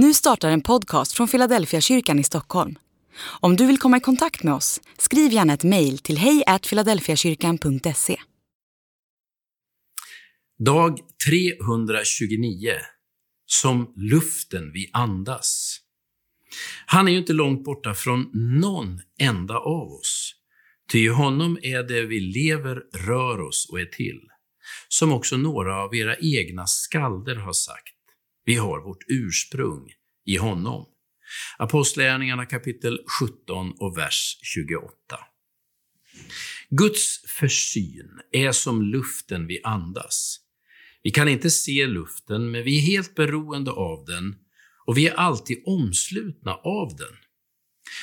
Nu startar en podcast från Philadelphia kyrkan i Stockholm. Om du vill komma i kontakt med oss, skriv gärna ett mejl till hejfiladelfiakyrkan.se. Dag 329. Som luften vi andas. Han är ju inte långt borta från någon enda av oss. Ty i honom är det vi lever, rör oss och är till. Som också några av era egna skalder har sagt. Vi har vårt ursprung i honom. Apostlagärningarna kapitel 17 och vers 28. Guds försyn är som luften vi andas. Vi kan inte se luften, men vi är helt beroende av den och vi är alltid omslutna av den.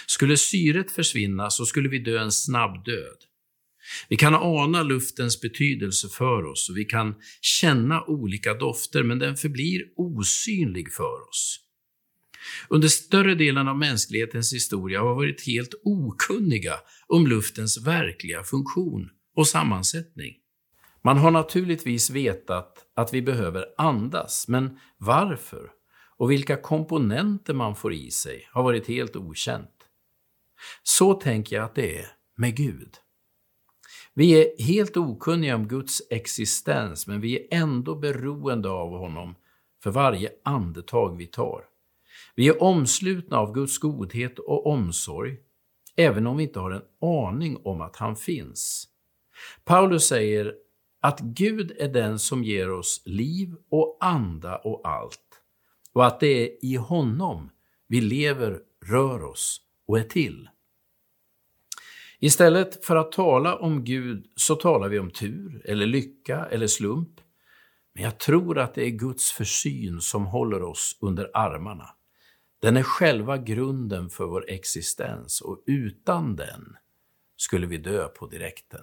Skulle syret försvinna så skulle vi dö en snabb död. Vi kan ana luftens betydelse för oss och vi kan känna olika dofter, men den förblir osynlig för oss. Under större delen av mänsklighetens historia har vi varit helt okunniga om luftens verkliga funktion och sammansättning. Man har naturligtvis vetat att vi behöver andas, men varför och vilka komponenter man får i sig har varit helt okänt. Så tänker jag att det är med Gud. Vi är helt okunniga om Guds existens, men vi är ändå beroende av honom för varje andetag vi tar. Vi är omslutna av Guds godhet och omsorg, även om vi inte har en aning om att han finns. Paulus säger att Gud är den som ger oss liv och anda och allt, och att det är i honom vi lever, rör oss och är till. Istället för att tala om Gud så talar vi om tur, eller lycka eller slump. Men jag tror att det är Guds försyn som håller oss under armarna. Den är själva grunden för vår existens och utan den skulle vi dö på direkten.